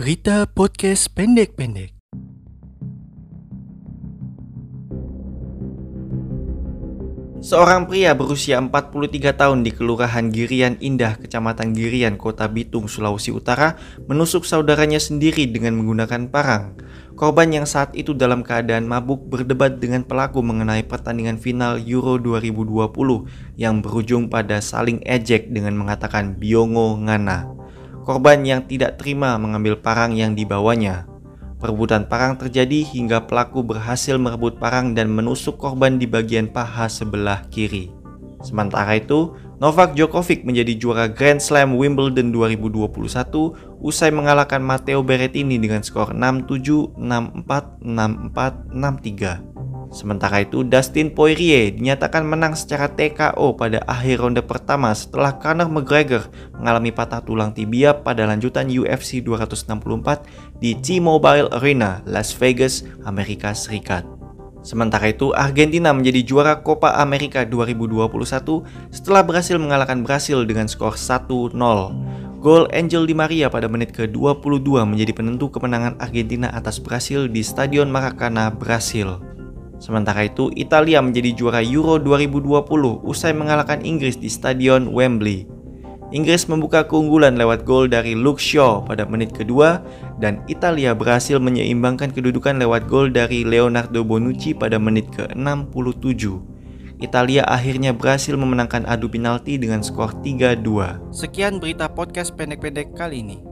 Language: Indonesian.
Berita podcast pendek-pendek. Seorang pria berusia 43 tahun di Kelurahan Girian Indah, Kecamatan Girian, Kota Bitung, Sulawesi Utara, menusuk saudaranya sendiri dengan menggunakan parang. Korban yang saat itu dalam keadaan mabuk berdebat dengan pelaku mengenai pertandingan final Euro 2020 yang berujung pada saling ejek dengan mengatakan Biongo Ngana. Korban yang tidak terima mengambil parang yang dibawanya. Perebutan parang terjadi hingga pelaku berhasil merebut parang dan menusuk korban di bagian paha sebelah kiri. Sementara itu, Novak Djokovic menjadi juara Grand Slam Wimbledon 2021 usai mengalahkan Matteo Berrettini dengan skor 6-7, 6-4, 6-4, 6-3. Sementara itu, Dustin Poirier dinyatakan menang secara TKO pada akhir ronde pertama setelah Conor McGregor mengalami patah tulang tibia pada lanjutan UFC 264 di T-Mobile Arena, Las Vegas, Amerika Serikat. Sementara itu, Argentina menjadi juara Copa America 2021 setelah berhasil mengalahkan Brasil dengan skor 1-0. Gol Angel Di Maria pada menit ke-22 menjadi penentu kemenangan Argentina atas Brasil di Stadion Maracana, Brasil. Sementara itu, Italia menjadi juara Euro 2020 usai mengalahkan Inggris di Stadion Wembley. Inggris membuka keunggulan lewat gol dari Luke Shaw pada menit kedua dan Italia berhasil menyeimbangkan kedudukan lewat gol dari Leonardo Bonucci pada menit ke-67. Italia akhirnya berhasil memenangkan adu penalti dengan skor 3-2. Sekian berita podcast pendek-pendek kali ini.